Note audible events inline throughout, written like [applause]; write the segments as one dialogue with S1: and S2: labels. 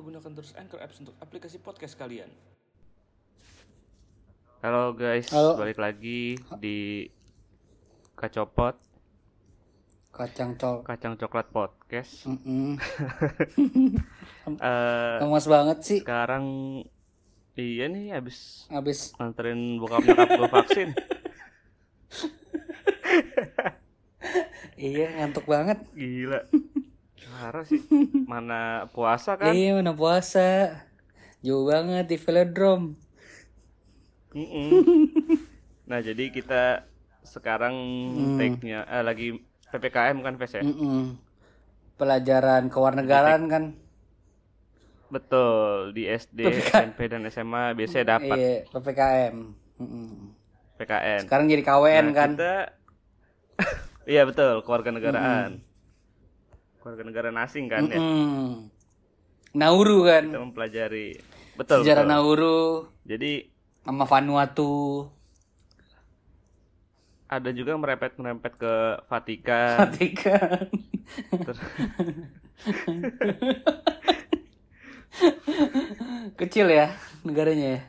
S1: lupa gunakan terus Anchor Apps untuk aplikasi podcast kalian.
S2: Halo guys,
S3: Halo.
S2: balik lagi di Kacopot,
S3: Kacang col.
S2: Kacang Coklat Podcast.
S3: Mm-mm. [laughs]
S2: Eh,
S3: Lemas banget sih.
S2: sekarang iya nih habis
S3: Abis
S2: nganterin bokap nyokap gue vaksin. [laughs] [laughs]
S3: iya ngantuk banget.
S2: Gila. Parah sih. Mana puasa kan?
S3: Iya mana puasa. Jauh banget di velodrome.
S2: Mm-mm. Nah, jadi kita sekarang take-nya eh, lagi PPKM kan, Ves ya?
S3: Mm-mm. Pelajaran kewarnegaraan kan.
S2: Betul, di SD, SMP dan SMA biasanya dapat
S3: Iya, PPKM. Mm-mm.
S2: PKN.
S3: Sekarang jadi KWN
S2: Nah,
S3: kan.
S2: Kita [laughs] Iya betul, keluarga negaraan. Keluarga negara asing kan ya.
S3: Mm. Nauru kan.
S2: Kita mempelajari betul.
S3: Sejarah
S2: betul.
S3: Nauru
S2: Jadi
S3: sama Vanuatu.
S2: ada juga merempet-merempet ke Vatikan.
S3: Vatikan. [laughs] Kecil ya negaranya ya.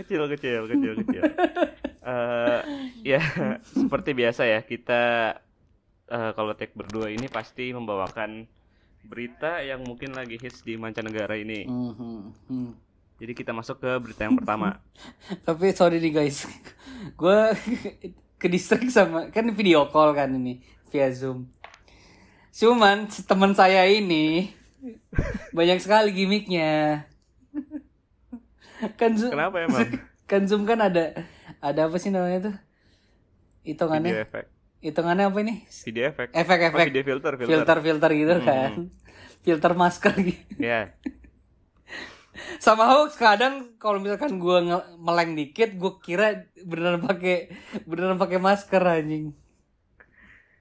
S2: kecil kecil kecil kecil. Eh, ya seperti biasa ya kita eh, kalau take berdua ini pasti membawakan berita yang mungkin lagi hits di mancanegara ini.
S3: Mhm. Hmm.
S2: Jadi kita masuk ke berita yang pertama. [laughs]
S3: Tapi sorry nih guys, [laughs] gue [laughs] ke distrik sama kan video call kan ini via zoom. Cuman teman saya ini banyak sekali gimmicknya. Kan zoom,
S2: Kenapa emang?
S3: kan zoom kan ada ada apa sih namanya tuh?
S2: Video
S3: Hitungannya,
S2: efek.
S3: Hitungannya apa nih?
S2: Video efek. Oh,
S3: Efek-efek,
S2: video filter, filter.
S3: filter filter gitu kan, filter masker gitu.
S2: Ya. [laughs]
S3: sama hoax kadang kalau misalkan gua meleng dikit gue kira beneran pakai beneran pakai masker anjing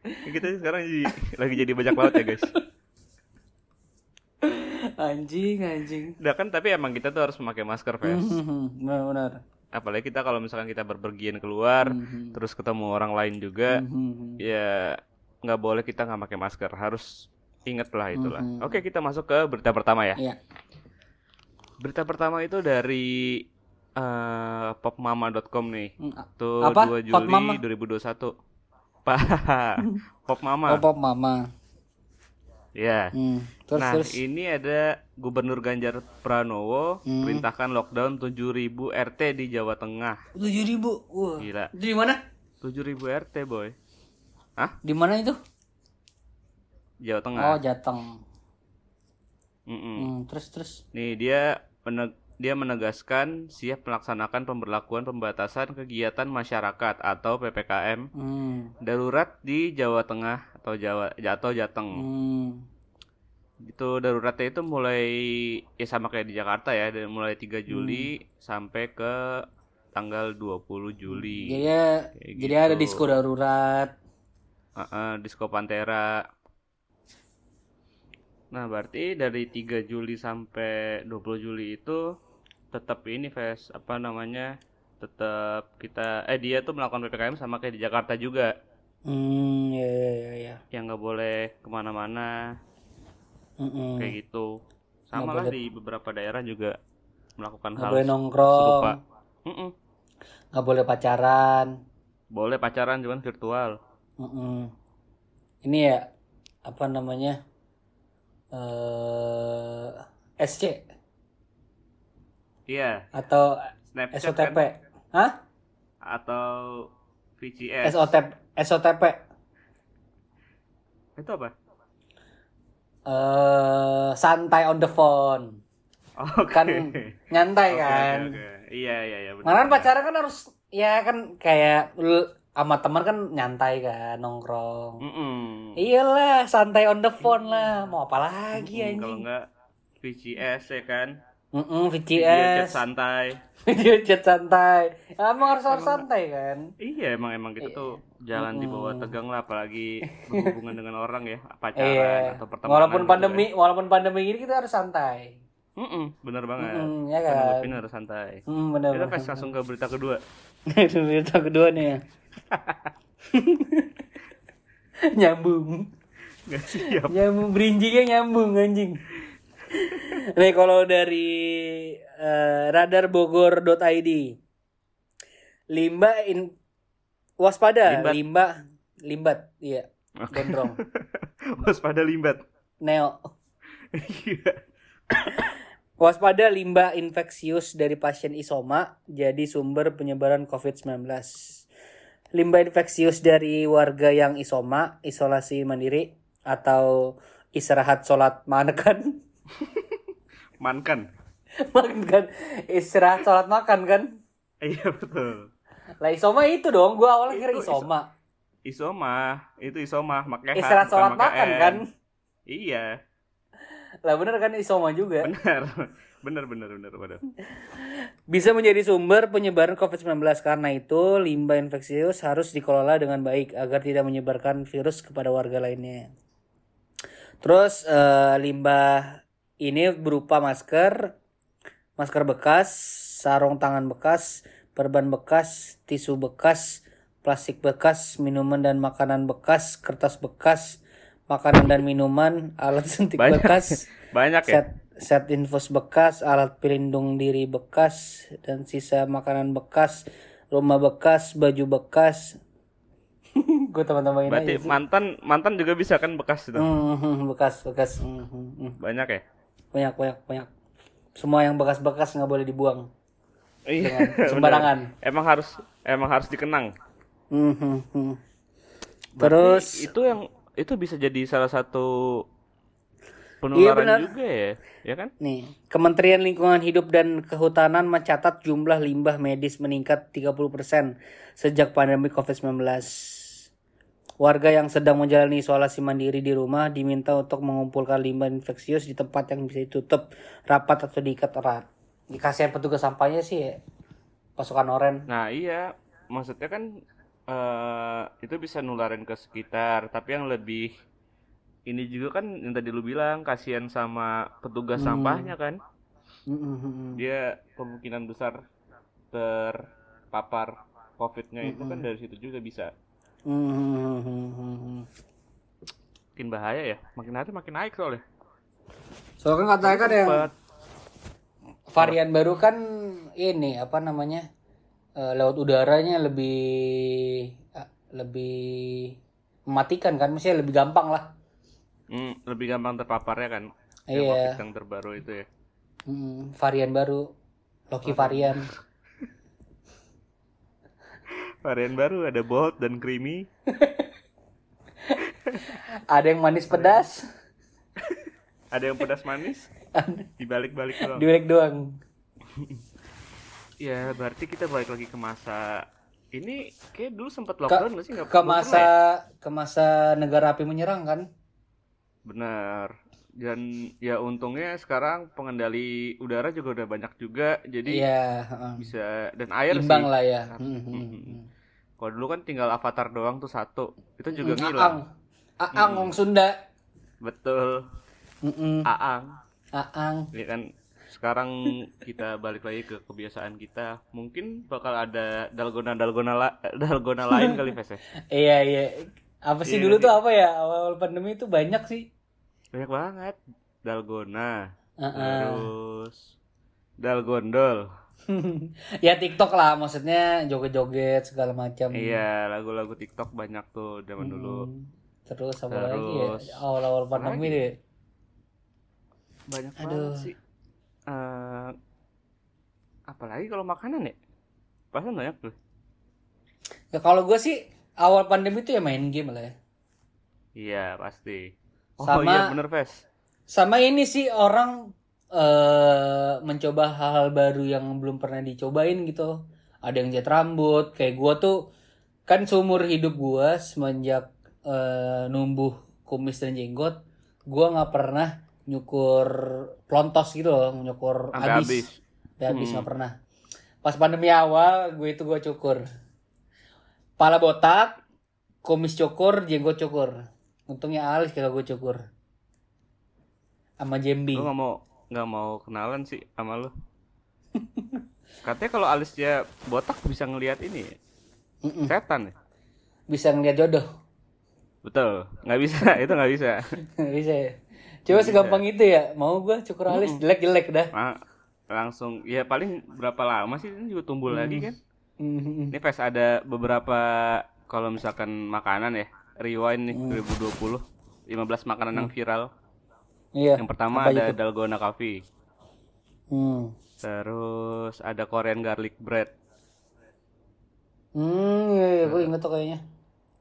S2: Kita sekarang jadi, [laughs] lagi jadi bajak laut ya guys. [laughs]
S3: anjing anjing
S2: Udah kan tapi emang kita tuh harus memakai masker, Ves.
S3: Mhm, benar benar
S2: Apalagi kita kalau misalkan kita berpergian keluar, terus ketemu orang lain juga,
S3: Mhm.
S2: ya nggak boleh kita nggak pakai masker. Harus inget lah itulah. Oke kita masuk ke berita pertama ya.
S3: Iya.
S2: Berita pertama itu dari eh, popmama.com nih.
S3: Hmm,
S2: Tuh
S3: Apa?
S2: 2 Juli
S3: Popmama?
S2: 2021. [laughs] Pak, [laughs] Pop Mama.
S3: oh pop mama
S2: Ya.
S3: Hmm, terus
S2: nah,
S3: terus
S2: ini ada Gubernur Ganjar Pranowo
S3: Hmm.
S2: perintahkan lockdown 7.000 RT di Jawa Tengah.
S3: tujuh ribu wah
S2: Gila.
S3: di mana
S2: 7.000 RT, boy. Hah?
S3: di mana itu
S2: Jawa Tengah.
S3: oh Jateng
S2: Mm-mm.
S3: Hmm, terus terus
S2: Nih, dia meneg- dia menegaskan siap melaksanakan pemberlakuan pembatasan kegiatan masyarakat atau PPKM
S3: hmm.
S2: darurat di Jawa Tengah atau Jawa atau Jateng.
S3: Hmm.
S2: Itu daruratnya itu mulai ya sama kayak di Jakarta ya, dari mulai 3 Juli sampai ke tanggal 20 Juli.
S3: jadi jadi ada
S2: gitu.
S3: disko darurat
S2: Heeh, Disco Pantera. Nah, berarti dari 3 Juli sampai 20 Juli itu tetap ini Ves, apa namanya? Tetap kita eh dia tuh melakukan PPKM sama kayak di Jakarta juga.
S3: Hmm ya ya ya, ya.
S2: Yang nggak boleh ke mana-mana
S3: Mm-mm.
S2: kayak gitu. Sama lah di beberapa daerah juga melakukan
S3: nggak
S2: hal
S3: boleh nongkrong
S2: serupa. Mm-mm.
S3: nggak boleh pacaran
S2: Boleh pacaran cuman virtual.
S3: Mm-mm. Ini ya apa namanya eh SC
S2: Iya,
S3: atau
S2: Snapchat
S3: SOTP?
S2: kan?
S3: Hah?
S2: atau VCS.
S3: SOTP SOTP
S2: Itu apa?
S3: eh santai on the phone.
S2: Oke.
S3: Kan nyantai
S2: Oke,
S3: kan.
S2: oke, oke. Iya, iya, iya.
S3: Malah pacaran kan harus ya kan kayak sama teman kan nyantai kan nongkrong.
S2: Mm-mm.
S3: Iyalah, santai on the phone lah. Mau apa lagi
S2: Mm, Kalau
S3: anjing?
S2: enggak VCS ya kan.
S3: Mm-mm,
S2: Video chat
S3: VCS.
S2: santai. [laughs]
S3: Video chat santai. Emang harus harus santai kan?
S2: Iya, emang emang kita tuh jangan dibawa tegang lah apalagi [laughs] berhubungan dengan orang ya, pacaran
S3: Iya.
S2: atau pertemanan.
S3: Walaupun
S2: gitu
S3: pandemi, walaupun pandemi ini kita harus santai.
S2: kan. Mm-mm, bener banget.
S3: Mm, ya kan?
S2: Harus santai.
S3: Hmm, benar.
S2: Kita pas langsung ke berita kedua. [laughs]
S3: Berita kedua nih ya. nyambung.
S2: Gak siap.
S3: Nyambung berinjingnya nyambung anjing. Nih kalau dari eh, radarbogor.id limbah in waspada
S2: Limbat.
S3: limbah limbat iya gondrong [laughs]
S2: Waspada limbat.
S3: neo
S2: Iya.
S3: waspada limbah infeksius dari pasien isoma jadi sumber penyebaran COVID-19 limbah infeksius dari warga yang isoma isolasi mandiri atau istirahat sholat makan
S2: Mankan. [laughs]
S3: makan. Kan istirahat sholat makan kan?
S2: Iya betul.
S3: lah isoma itu dong. Gua awalnya kira isoma
S2: Isoma, itu isoma makanya
S3: istirahat sholat makan kan?
S2: Iya,
S3: lah bener kan isoma juga?
S2: Benar. [laughs] Benar benar benar benar.
S3: bisa menjadi sumber penyebaran COVID-19 karena itu limbah infeksius harus dikelola dengan baik agar tidak menyebarkan virus kepada warga lainnya. Terus eh, limbah ini berupa masker masker bekas sarung tangan bekas perban bekas tisu bekas plastik bekas minuman dan makanan bekas kertas bekas makanan dan minuman alat [laughs] suntik
S2: Banyak.
S3: bekas [laughs]
S2: Banyak ya.
S3: set set infus bekas, alat pelindung diri bekas, dan sisa makanan bekas, rumah bekas, baju bekas. Gue teman-teman ini
S2: Berarti
S3: aja sih.
S2: mantan mantan juga bisa kan bekas itu.
S3: Hmm, bekas, bekas. Hmm, hmm, hmm.
S2: Banyak ya.
S3: Banyak, banyak, banyak. Semua yang bekas-bekas nggak boleh dibuang.
S2: Iya. [laughs]
S3: Sembarangan.
S2: Emang harus emang harus dikenang.
S3: Hmm, hmm, hmm.
S2: Berarti
S3: Terus,
S2: itu yang itu bisa jadi salah satu
S3: Iya,
S2: penularan
S3: benar.
S2: juga ya, ya kan?
S3: nih, Kementerian Lingkungan Hidup dan Kehutanan mencatat jumlah limbah medis meningkat 30% sejak pandemi COVID-19. Warga yang sedang menjalani isolasi mandiri di rumah diminta untuk mengumpulkan limbah infeksius di tempat yang bisa ditutup rapat atau diikat erat. Dikasih petugas sampahnya sih ya, pasukan oren.
S2: Nah iya, maksudnya kan eh itu bisa nularin ke sekitar, tapi yang lebih ini juga kan yang tadi lu bilang kasihan sama petugas
S3: Hmm.
S2: sampahnya kan,
S3: Mm, mm, mm, mm.
S2: dia kemungkinan besar terpapar COVID-nya itu
S3: Hmm.
S2: kan dari situ juga bisa.
S3: Mm.
S2: Makin bahaya ya, makin hari makin naik soalnya.
S3: Soalnya kan katanya kan yang varian baru kan ini apa namanya eh, laut udaranya lebih eh, lebih mematikan kan maksudnya lebih gampang lah
S2: Hmm, lebih gampang terpaparnya kan.
S3: Iya.
S2: Yang terbaru itu ya.
S3: Hmm, varian baru Loki varian [laughs]
S2: Varian baru ada bold dan creamy. [laughs]
S3: ada yang manis pedas
S2: Ada yang pedas manis, dibalik-balik doang.
S3: diulek doang
S2: Ya, berarti kita balik lagi ke masa ini kayak dulu sempat lockdown nggak sih? Nggak-
S3: ke masa
S2: ya?
S3: ke masa negara api menyerang kan
S2: Benar. Dan ya untungnya sekarang pengendali udara juga udah banyak juga, jadi
S3: iya heeh.
S2: bisa dan air
S3: imbang
S2: sih.
S3: lah ya. Hmm, hmm, hmm.
S2: Kalau dulu kan tinggal avatar doang tuh satu, itu juga
S3: Hmm,
S2: ngilang.
S3: Aang Aang wong Sunda
S2: Betul,
S3: Mm-mm.
S2: aang.
S3: Aang
S2: Ya kan sekarang kita balik lagi ke kebiasaan kita. Mungkin bakal ada dalgona dalgona la- dalgona lain kali Ves ya. [laughs]
S3: Iya iya. Apa sih
S2: Iya,
S3: dulu
S2: iya.
S3: tuh apa ya awal pandemi itu banyak sih.
S2: Banyak banget. Dalgona,
S3: Heeh.
S2: terus dalgondol. [laughs]
S3: ya TikTok lah maksudnya joget-joget segala macam.
S2: Iya, lagu-lagu TikTok banyak tuh zaman
S3: Hmm.
S2: dulu.
S3: Terus apa lagi ya
S2: Terus,
S3: awal-awal pandemi deh.
S2: Banyak
S3: Aduh.
S2: banget sih. Eh, apalagi kalau makanan ya? Pasti banyak tuh.
S3: Ya kalau gue sih awal pandemi itu ya main game lah ya.
S2: Iya, pasti. Oh
S3: Sama-
S2: iya bener, Ves.
S3: Sama ini sih orang eh mencoba hal-hal baru yang belum pernah dicobain gitu. Ada yang cat rambut, kayak gua tuh kan seumur hidup gua semenjak eh, numbuh kumis dan jenggot, gua nggak pernah nyukur plontos gitu loh, nyukur
S2: Sampai
S3: habis.
S2: habis. Hmm.
S3: nggak pernah. Pas pandemi awal, gue itu gua cukur. Pala botak, kumis cukur, jenggot cukur. Untungnya alis kalau gue cukur. Sama jembi.
S2: Lu nggak mau nggak mau kenalan sih sama lu. [laughs] Katanya kalau alisnya botak bisa ngelihat ini ya,
S3: Mm-mm.
S2: setan ya?
S3: Bisa ngeliat jodoh.
S2: Betul, nggak bisa, [laughs] itu nggak bisa.
S3: bisa ya. Coba segampang itu ya. Mau gua cukur alis jelek-jelek dah.
S2: Ah, langsung ya paling berapa lama sih ini juga tumbuh lagi kan
S3: Hmm.
S2: ini Ves ada beberapa kalau misalkan makanan ya rewind nih 2020 15 makanan yang viral
S3: Iya.
S2: yang pertama
S3: Apa
S2: ada
S3: itu?
S2: dalgona coffee
S3: Hmm.
S2: terus ada Korean garlic bread
S3: Hmm, iya, iya gue inget tuh kayaknya.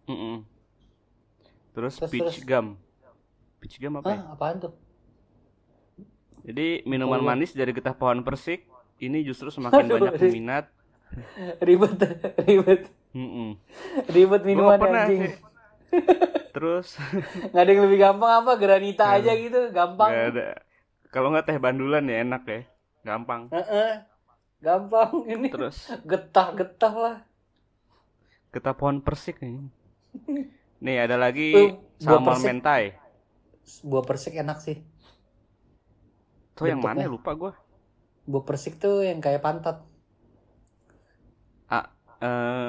S2: Mm-mm. terus
S3: Terus,
S2: peach gum peach gum apa ya?
S3: Hah, apaan tuh?
S2: jadi minuman manis dari getah pohon persik ini justru semakin
S3: Aduh,
S2: banyak peminat [laughs]
S3: Ribet, ribet.
S2: Mm-mm.
S3: Ribet
S2: Gua
S3: minuman
S2: pernah
S3: anjing.
S2: Terus [laughs]
S3: Nggak ada yang lebih gampang apa? Granita aja gitu, gampang.
S2: nggak ada kalau nggak teh bandulan ya enak ya gampang
S3: Heeh. Gampang ini.
S2: terus [laughs]
S3: Getah-getah lah.
S2: getah pohon persik nih [laughs] nih ada lagi
S3: buah
S2: salmon
S3: persik.
S2: mentai
S3: Buah persik enak sih.
S2: tuh yang mana lupa gua
S3: Buah persik tuh yang kayak pantat.
S2: ah eh,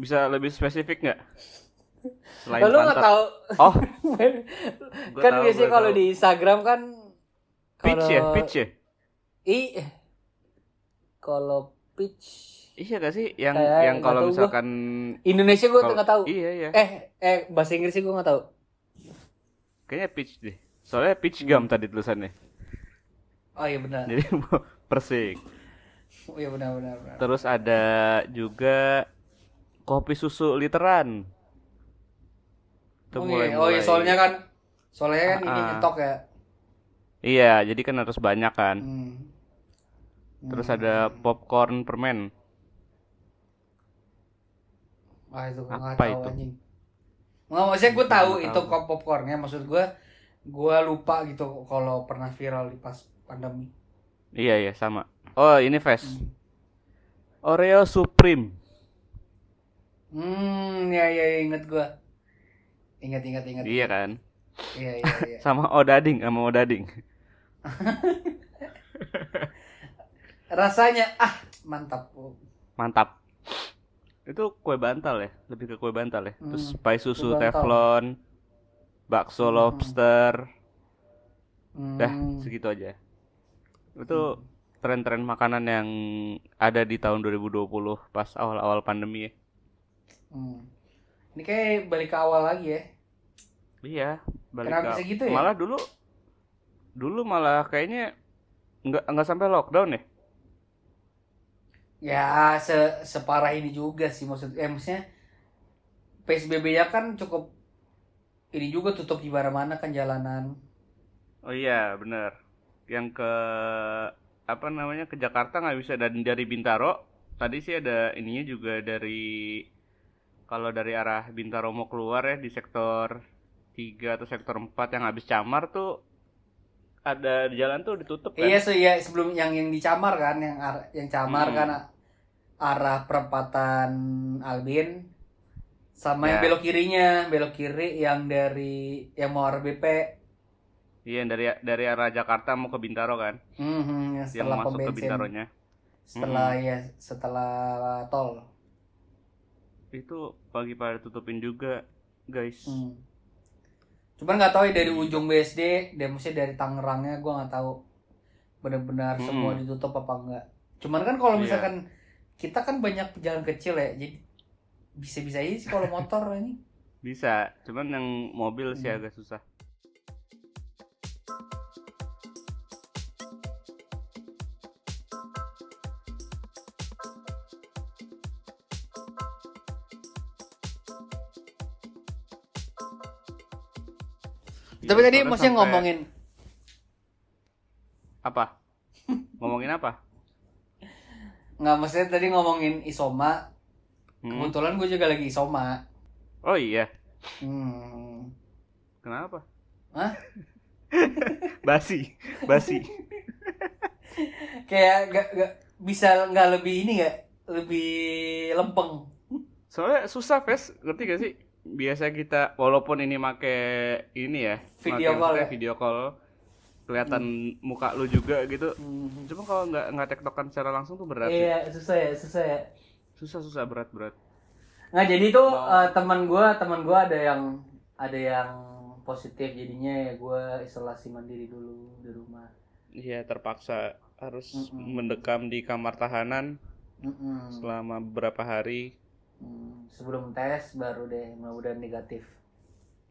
S2: bisa lebih spesifik nggak selain
S3: Lalu nggak tahu.
S2: oh [laughs]
S3: kan
S2: tahu,
S3: biasanya kalau di Instagram kan
S2: peach ya peach ya
S3: I kalau peach
S2: iya gak sih yang
S3: Kayak
S2: yang kalau
S3: tahu gua.
S2: misalkan
S3: Indonesia gue
S2: kalau-
S3: nggak tahu.
S2: iya iya
S3: Eh eh bahasa Inggris sih gue nggak tahu.
S2: kayaknya peach deh soalnya peach gum tadi tulisannya
S3: Oh iya benar.
S2: jadi [laughs] persik
S3: Oh iya benar benar. benar.
S2: terus ada juga kopi susu literan itu
S3: Oh
S2: mulai
S3: iya, oh iya soalnya kan soalnya kan ini
S2: Ah.
S3: nyetok ya.
S2: iya jadi kan harus banyak kan
S3: Hmm.
S2: terus ada popcorn permen
S3: Ah itu gue nggak
S2: Apa
S3: tahu
S2: itu?
S3: anjing. Nggak maksudnya gue tahu
S2: Nggak
S3: itu kop popcornnya maksud gue gue lupa gitu kalau pernah viral di pas pandemi.
S2: iya iya sama oh ini Ves
S3: Hmm.
S2: Oreo Supreme
S3: Hmm ya ya ya, inget gue. Ingat ingat ingat.
S2: iya kan
S3: Iya iya iya. [laughs]
S2: sama Odading sama Odading [laughs]
S3: Rasanya ah mantap.
S2: mantap itu kue bantal ya lebih ke kue bantal ya terus
S3: Hmm,
S2: pai susu teflon bakso
S3: Hmm.
S2: lobster
S3: Hmm.
S2: dah segitu aja itu tren-tren makanan yang ada di tahun 2020 pas awal-awal pandemi ya
S3: Hmm. Ini kayak balik ke awal lagi ya.
S2: iya balik
S3: Kenapa
S2: ke-
S3: bisa gitu ya?
S2: malah dulu dulu malah kayaknya nggak nggak sampai lockdown ya
S3: Ya se separah ini juga sih maksud eh maksudnya PSBB-nya kan cukup ini juga tutup di mana-mana kan jalanan.
S2: oh iya bener yang ke apa namanya ke Jakarta nggak bisa dan dari Bintaro tadi sih ada ininya juga dari kalau dari arah Bintaro mau keluar ya di sektor 3 atau sektor 4 yang habis camar tuh ada di jalan tuh ditutup kan?
S3: Iya so ya sebelum yang yang dicamar kan yang ar- yang camar
S2: Hmm.
S3: kan arah perempatan Albin sama yang
S2: Ya.
S3: belok kirinya belok kiri yang dari yang mau arah BP
S2: iya dari dari arah Jakarta mau ke Bintaro kan?
S3: Mhm, yang
S2: yang
S3: setelah pom
S2: masuk ke Bintaronya.
S3: Setelah ya setelah tol
S2: itu pagi pada tutupin juga guys
S3: Hmm. Cuman nggak tahu ya dari ujung BSD, dan maksudnya dari Tangerangnya gue nggak tahu benar-benar
S2: Hmm.
S3: semua ditutup apa enggak. Cuman kan kalau
S2: Iya.
S3: misalkan kita kan banyak jalan kecil ya, jadi bisa-bisa aja sih kalau motor ini.
S2: bisa cuman yang mobil sih
S3: Hmm.
S2: agak susah
S3: Tapi tadi maksudnya
S2: sampai-
S3: ngomongin
S2: apa [laughs] ngomongin apa
S3: nggak maksudnya tadi ngomongin isoma.
S2: Hmm.
S3: Kebetulan gue juga lagi isoma.
S2: oh iya
S3: Hmm.
S2: kenapa
S3: Hah? [laughs]
S2: basi basi [laughs]
S3: Kayak gak, gak bisa nggak lebih ini nggak lebih lempeng.
S2: soalnya susah Ves ngerti gak sih biasa kita walaupun ini make ini ya
S3: Video call ya?
S2: video call kelihatan muka lu juga gitu
S3: Hmm.
S2: cuma kalau nggak nggak tektokan secara langsung tuh berat sih.
S3: Iya susah ya susah ya.
S2: susah susah berat berat
S3: Nggak jadi tuh
S2: Mau-
S3: eh, teman gua teman gua ada yang ada yang positif jadinya ya gue isolasi mandiri dulu di rumah
S2: Iya terpaksa harus
S3: Mm-mm.
S2: mendekam di kamar tahanan
S3: Mm-mm.
S2: selama beberapa hari.
S3: Hmm, sebelum tes baru deh mudah-mudahan negatif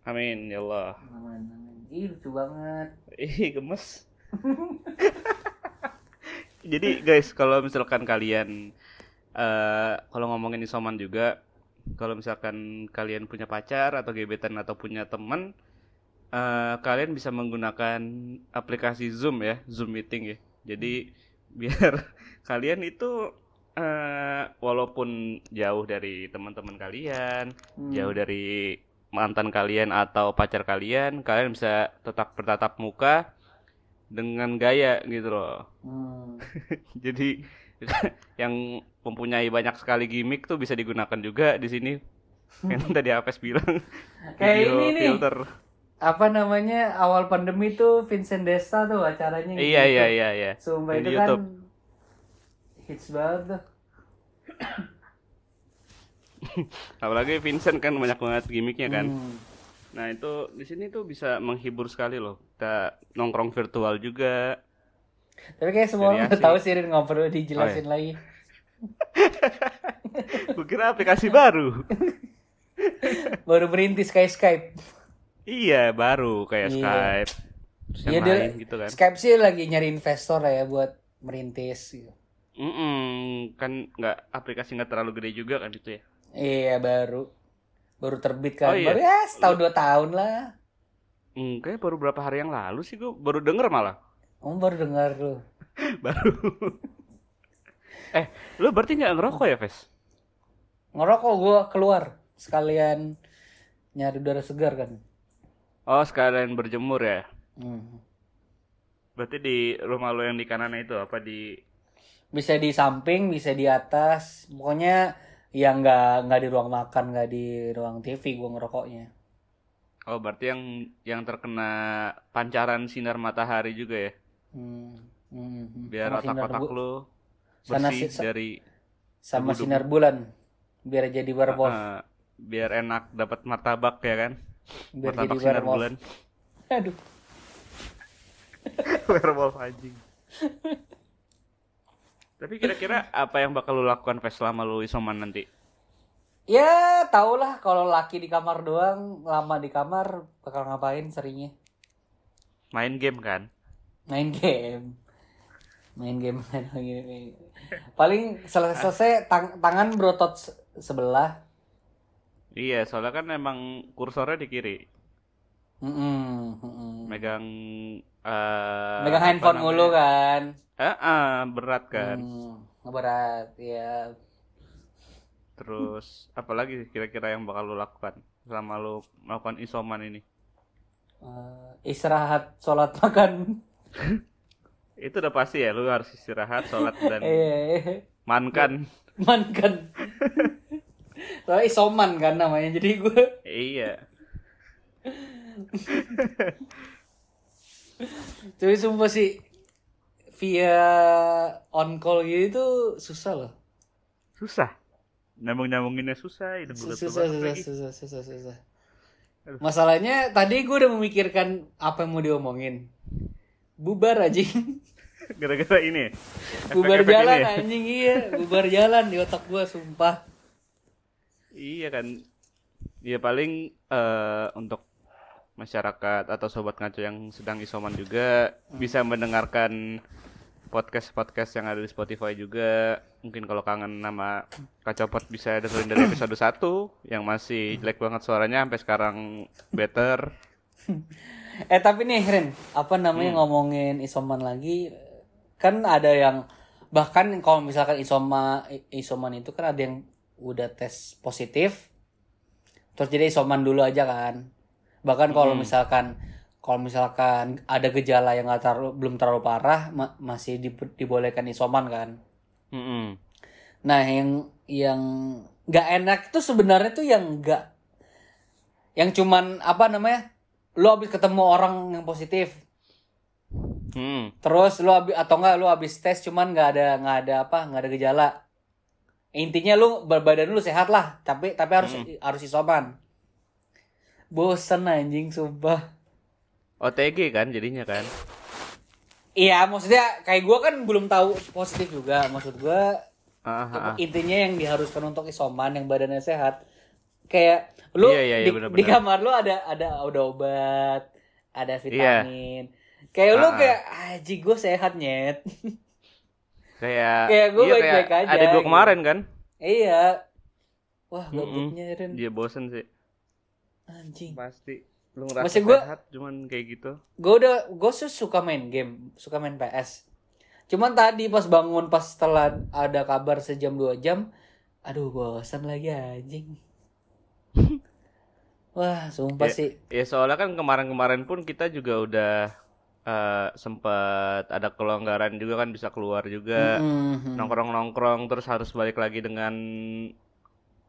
S2: Amin ya Allah.
S3: amin amin ih lucu banget
S2: Ih gemes. [laughs] Jadi guys kalau misalkan kalian eh kalau ngomongin isoman juga, kalau misalkan kalian punya pacar atau gebetan atau punya teman, eh kalian bisa menggunakan aplikasi Zoom ya, Zoom meeting ya. Jadi biar [laughs] kalian itu eh walaupun jauh dari teman-teman kalian,
S3: Hmm.
S2: jauh dari mantan kalian atau pacar kalian, kalian bisa tetap bertatap muka dengan gaya gitu loh.
S3: Hmm. [laughs]
S2: Jadi [laughs] yang mempunyai banyak sekali gimmick tuh bisa digunakan juga di sini. Yang tadi Apes bilang [laughs]
S3: Kayak
S2: video
S3: ini nih.
S2: filter.
S3: apa namanya awal pandemi tuh Vincent Desta tuh acaranya gitu.
S2: Iya iya iya iya.
S3: Sumpah
S2: Di
S3: itu
S2: YouTube.
S3: kan hits banget. [coughs]
S2: Apalagi Vincent kan banyak banget gimmicknya kan.
S3: Hmm.
S2: Nah, itu di sini tuh bisa menghibur sekali loh. Kita nongkrong virtual juga.
S3: Tapi kayak semua orang udah tahu sih Rin nggak perlu dijelasin
S2: Oh,
S3: lagi. [laughs]
S2: Gue kira aplikasi baru. [laughs]
S3: Baru merintis kayak Skype.
S2: Iya, baru kayak
S3: Iya.
S2: Skype. Terus
S3: Iya dia
S2: gitu kan.
S3: Skype sih lagi nyari investor lah ya buat merintis. gitu.
S2: Mm-mm, kan nggak aplikasi nggak terlalu gede juga kan itu ya.
S3: Iya baru baru terbit kan.
S2: Oh, iya.
S3: Baru ya setahun dua tahun lah.
S2: Hmm, kayaknya baru berapa hari yang lalu sih gue baru denger malah.
S3: Kamu baru dengar tuh. [laughs]
S2: baru. eh, lu berarti nggak ngerokok ya, Ves?
S3: Ngerokok gua keluar sekalian nyari udara segar kan.
S2: Oh, sekalian berjemur ya.
S3: Hmm.
S2: Berarti di rumah lo yang di kanan itu apa di
S3: Bisa di samping, bisa di atas. Pokoknya yang nggak nggak di ruang makan, nggak di ruang TV gua ngerokoknya.
S2: Oh, berarti yang yang terkena pancaran sinar matahari juga ya.
S3: Hmm. Hmm, hmm.
S2: Biar otak-otak
S3: Sana
S2: bersih
S3: si- sa-
S2: dari
S3: sama
S2: debu-debu.
S3: sinar bulan biar jadi werewolf.
S2: Ah, biar enak dapat martabak ya kan.
S3: biar jadi
S2: martabak sinar
S3: werewolf.
S2: bulan.
S3: Aduh. [laughs]
S2: Werewolf anjing. [laughs] Tapi kira-kira apa yang bakal lu lakukan Ves selama lu isoman nanti?
S3: Ya, tau lah kalau laki di kamar doang, lama di kamar bakal ngapain seringnya?
S2: Main game kan?
S3: Main game. Main game gini. Paling selesai tang- tangan berotot se- sebelah.
S2: Iya, soalnya kan emang kursornya di kiri.
S3: Mm-mm, mm-mm.
S2: Megang eh
S3: Megang
S2: apa
S3: handphone
S2: namanya?
S3: mulu kan.
S2: Eh, eh, berat kan.
S3: Hmm, berat ya.
S2: Terus apalagi kira-kira yang bakal lu lakukan selama lu melakukan isoman ini?
S3: Eh, istirahat, sholat, makan. [laughs]
S2: Itu udah pasti ya, lu harus istirahat, sholat dan
S3: Eh,
S2: mankan. [laughs]
S3: man kan. Soalnya isoman kan namanya. Jadi gue
S2: Iya. [laughs]
S3: Tapi sumpah sih via on call gitu susah loh.
S2: Susah. Nyambung-nyambunginnya susah, hidup
S3: Susah, susah, susah, susah, susah, susah. Masalahnya tadi gue udah memikirkan apa yang mau diomongin. Bubar anjing. [laughs]
S2: Gara-gara ini.
S3: Bubar
S2: Efek-efek
S3: jalan
S2: ini ya?
S3: anjing iya. Bubar jalan di otak gue sumpah.
S2: Iya kan. Ya paling eh, untuk masyarakat atau sobat ngaco yang sedang isoman juga bisa mendengarkan podcast-podcast yang ada di Spotify juga. Mungkin kalau kangen nama Kacopot bisa dengerin dari episode 1 yang masih jelek banget suaranya sampai sekarang better. [laughs]
S3: Eh tapi nih Ren, apa namanya
S2: Hmm.
S3: ngomongin isoman lagi kan ada yang bahkan kalau misalkan isoma isoman itu kan ada yang udah tes positif terus jadi isoman dulu aja kan. Bahkan kalau
S2: Hmm.
S3: misalkan kalau misalkan ada gejala yang nggak terlalu belum terlalu parah ma- masih di- dibolehkan isoman kan.
S2: Mm-mm.
S3: Nah, yang yang nggak enak itu sebenarnya tuh yang nggak yang cuman apa namanya? Lu habis ketemu orang yang positif,
S2: Mm.
S3: terus lu habis atau enggak lu habis tes cuman nggak ada nggak ada apa nggak ada gejala. Intinya lu berbadan lu sehat lah, tapi tapi harus harus isoman. bosen anjing sumpah
S2: OTG kan jadinya kan.
S3: iya maksudnya kayak gue kan belum tahu positif juga maksud gue
S2: Ah, ah, ah.
S3: intinya yang diharuskan untuk isoman yang badannya sehat kayak lu
S2: Iya, iya, iya,
S3: di, di kamar lu ada ada ada obat ada vitamin kayak lu kayak aji gue sehat nyet
S2: Kayak [laughs]
S3: Kayak gua
S2: iya,
S3: baik-baik
S2: kayak
S3: aja,
S2: Ada gue
S3: gitu.
S2: kemarin kan.
S3: iya wah
S2: Mm-mm.
S3: gabutnya Ren
S2: Dia bosen sih.
S3: anjing
S2: Pasti. Lu ngerasa
S3: Maksud gua-
S2: sehat cuman kayak gitu.
S3: gue udah gue suka main game suka main PS cuman tadi pas bangun pas setelah ada kabar sejam dua jam aduh bosan lagi anjing [laughs] wah sumpah
S2: Ya,
S3: sih
S2: Ya soalnya kan kemarin-kemarin pun kita juga udah eh, sempat ada kelonggaran juga kan bisa keluar juga
S3: Mhm.
S2: nongkrong-nongkrong terus harus balik lagi dengan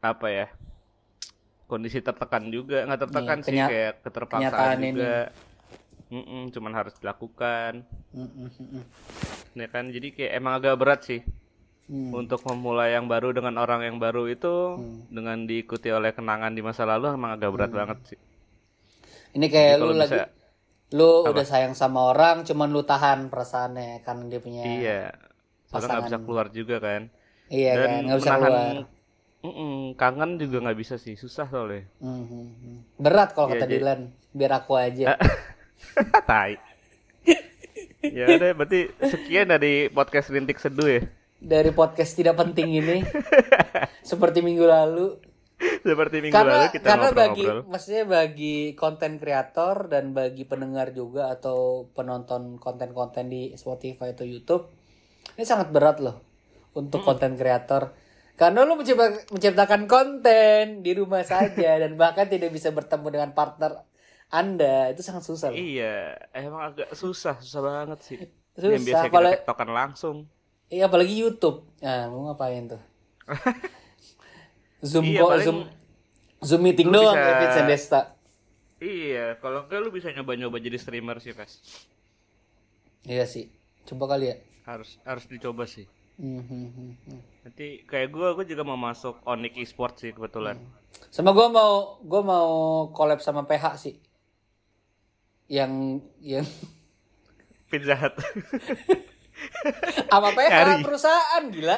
S2: apa ya kondisi tertekan juga. Nggak tertekan
S3: Iya,
S2: sih
S3: kenya-
S2: kayak keterpaksaan
S3: ini.
S2: juga cuman harus dilakukan.
S3: Mhm.
S2: ya kan? Jadi kayak emang agak berat sih
S3: Hmm.
S2: untuk memulai yang baru dengan orang yang baru itu
S3: Hmm.
S2: dengan diikuti oleh kenangan di masa lalu emang agak berat banget sih.
S3: Ini kayak
S2: Jadi
S3: lu lagi
S2: bisa-
S3: lu udah sayang sama orang cuman lu tahan perasaannya karena dia punya
S2: iya. Soalnya nggak bisa keluar juga kan.
S3: Iya
S2: dan
S3: kan nggak bisa
S2: menahan
S3: keluar.
S2: Mm-mm, kangen juga nggak bisa sih susah soalnya.
S3: Mhm. Berat kalau
S2: Iya,
S3: kata Dilan, biar aku aja. [laughs]
S2: tai. Ya udah berarti sekian dari podcast rintik seduh ya?
S3: Dari podcast tidak penting ini. [laughs] Seperti minggu lalu.
S2: Seperti minggu
S3: karena
S2: lalu kita
S3: karena bagi
S2: ngobrol-ngobrol
S3: maksudnya bagi konten kreator dan bagi pendengar juga atau penonton konten-konten di Spotify atau YouTube ini sangat berat loh untuk konten kreator karena lu mencipta- menciptakan konten di rumah saja [laughs] dan bahkan tidak bisa bertemu dengan partner anda itu sangat susah loh.
S2: iya emang agak susah susah banget sih
S3: Susah,
S2: yang biasa kita
S3: apalagi-
S2: tiktokan langsung
S3: Iya apalagi YouTube. Nah, mau ngapain tuh? [laughs] Zoom
S2: Iya,
S3: kok,
S2: paling
S3: Zoom Zoom meeting
S2: lu
S3: doang
S2: bisa-
S3: Desta.
S2: iya kalau enggak lu bisa nyoba-nyoba jadi streamer sih Ves
S3: Iya sih. Coba kali ya.
S2: harus harus dicoba sih
S3: Hmm,
S2: nanti kayak gue gue juga mau masuk Onyx Esports sih kebetulan
S3: Sama gua mau gua mau collab sama PH sih. Yang yang [laughs]
S2: Pizza Hut [laughs]
S3: sama PH
S2: Nyari.
S3: perusahaan gila.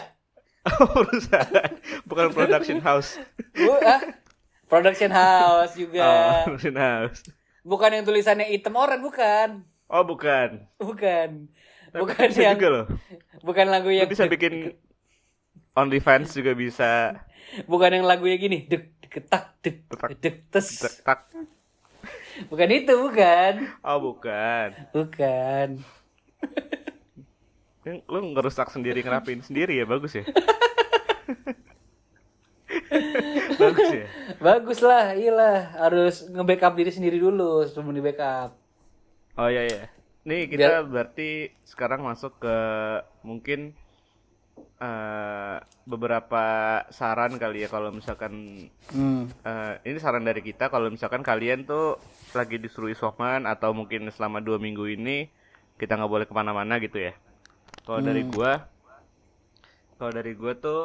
S3: [laughs]
S2: perusahaan bukan production house
S3: Gua, ah, production house juga.
S2: oh, production house
S3: Bukan yang tulisannya item orang bukan.
S2: oh bukan
S3: Bukan. Bukan
S2: bisa
S3: yang
S2: juga loh.
S3: bukan lagu
S2: Lu
S3: yang
S2: bisa bikin OnlyFans juga bisa.
S3: Bukan yang lagunya gini dek dek tak dek dek tes. bukan itu bukan.
S2: Oh bukan.
S3: Bukan.
S2: Yang lu ngerusak sendiri ngerapin sendiri ya bagus ya. [laughs] Bagus ya.
S3: Bagus lah iyalah. Harus nge-backup diri sendiri dulu sebelum di backup
S2: oh iya iya nih kita berarti sekarang masuk ke mungkin eh, beberapa saran kali ya kalau misalkan
S3: hmm.
S2: eh, ini saran dari kita kalau misalkan kalian tuh lagi disuruh isoman atau mungkin selama dua minggu ini kita nggak boleh ke mana-mana gitu ya. Kalau dari gua kalau dari gua tuh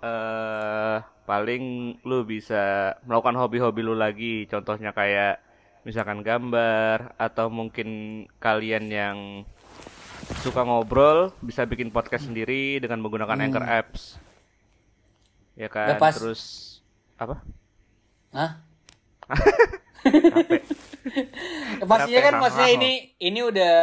S2: eh paling lu bisa melakukan hobi-hobi lu lagi. Contohnya kayak misalkan gambar atau mungkin kalian yang suka ngobrol bisa bikin podcast sendiri dengan menggunakan Anchor apps ya kan
S3: Ya, pas.
S2: terus apa
S3: Hah? pastinya [laughs] kan maksudnya
S2: hahaha.
S3: ini ini udah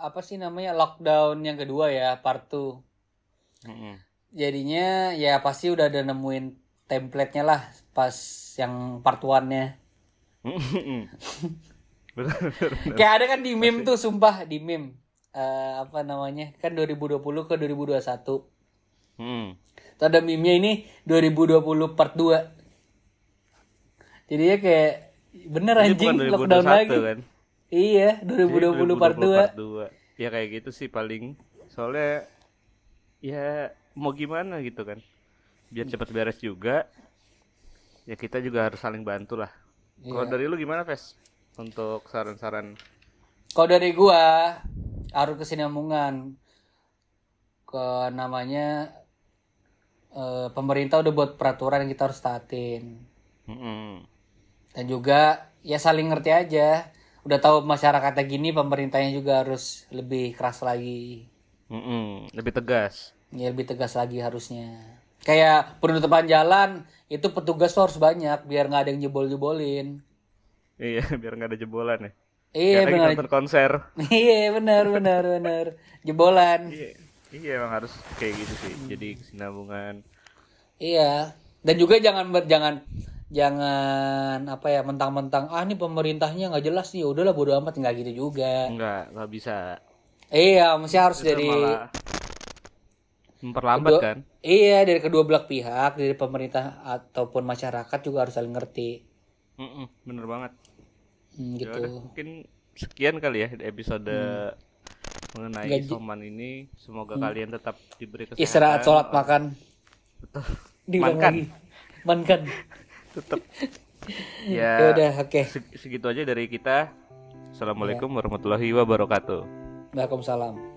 S3: apa sih namanya lockdown yang kedua ya part 2
S2: Mm-mm.
S3: jadinya ya pasti udah ada nemuin template-nya lah pas yang part 1-nya
S2: Mm-mm. Bener, bener, bener.
S3: Kayak ada kan di meme tuh sumpah di meme. Eh, apa namanya? Kan 2020 ke 2021.
S2: Mm.
S3: Tuh ada meme-nya ini 2020 part 2. Jadinya kayak bener
S2: Ini
S3: anjing
S2: bukan 2021
S3: lockdown lagi.
S2: kan?
S3: Iya,
S2: Ini
S3: 2020 part 2.
S2: Ya kayak gitu sih paling. Soalnya ya mau gimana gitu kan. Biar cepat beres juga. Ya kita juga harus saling bantu lah. Kalau
S3: Iya.
S2: dari lu gimana, Ves? Untuk saran-saran
S3: Kalau dari gua harus kesinambungan ke namanya eh, pemerintah udah buat peraturan yang kita harus taatin.
S2: Mm-mm.
S3: dan juga ya saling ngerti aja udah tahu masyarakatnya gini pemerintahnya juga harus lebih keras lagi
S2: Mm-mm, lebih tegas.
S3: ya lebih tegas lagi harusnya kayak penutupan jalan itu petugas tuh harus banyak biar nggak ada yang jebol-jebolin
S2: Iya, [laughs] biar nggak ada jebolan ya.
S3: iya
S2: lagi
S3: benar
S2: nonton konser. [laughs]
S3: iya benar benar benar jebolan
S2: Iya, iya emang harus kayak gitu sih. Jadi kesinambungan.
S3: Iya. Dan juga jangan ber- jangan jangan apa ya mentang-mentang ah ini pemerintahnya nggak jelas nih udahlah bodo amat nggak gitu juga.
S2: Enggak, nggak bisa.
S3: Iya, mesti harus
S2: Itu
S3: dari
S2: malah memperlambat
S3: kedua-
S2: kan?
S3: Iya, dari kedua belah pihak, dari pemerintah ataupun masyarakat juga harus saling ngerti.
S2: Mm-mm, bener banget.
S3: Hmm,
S2: Ya udah,
S3: gitu.
S2: mungkin sekian kali ya episode mengenai
S3: Gaji-
S2: isoman ini. Semoga kalian tetap diberi kesehatan.
S3: Istirahat, sholat, makan.
S2: Betul. Makan.
S3: lagi. Mankan. [laughs]
S2: Tetap.
S3: Ya [laughs]
S2: ya,
S3: udah, oke.
S2: seg- segitu aja dari kita. Assalamualaikum warahmatullahi wabarakatuh.
S3: Waalaikumsalam.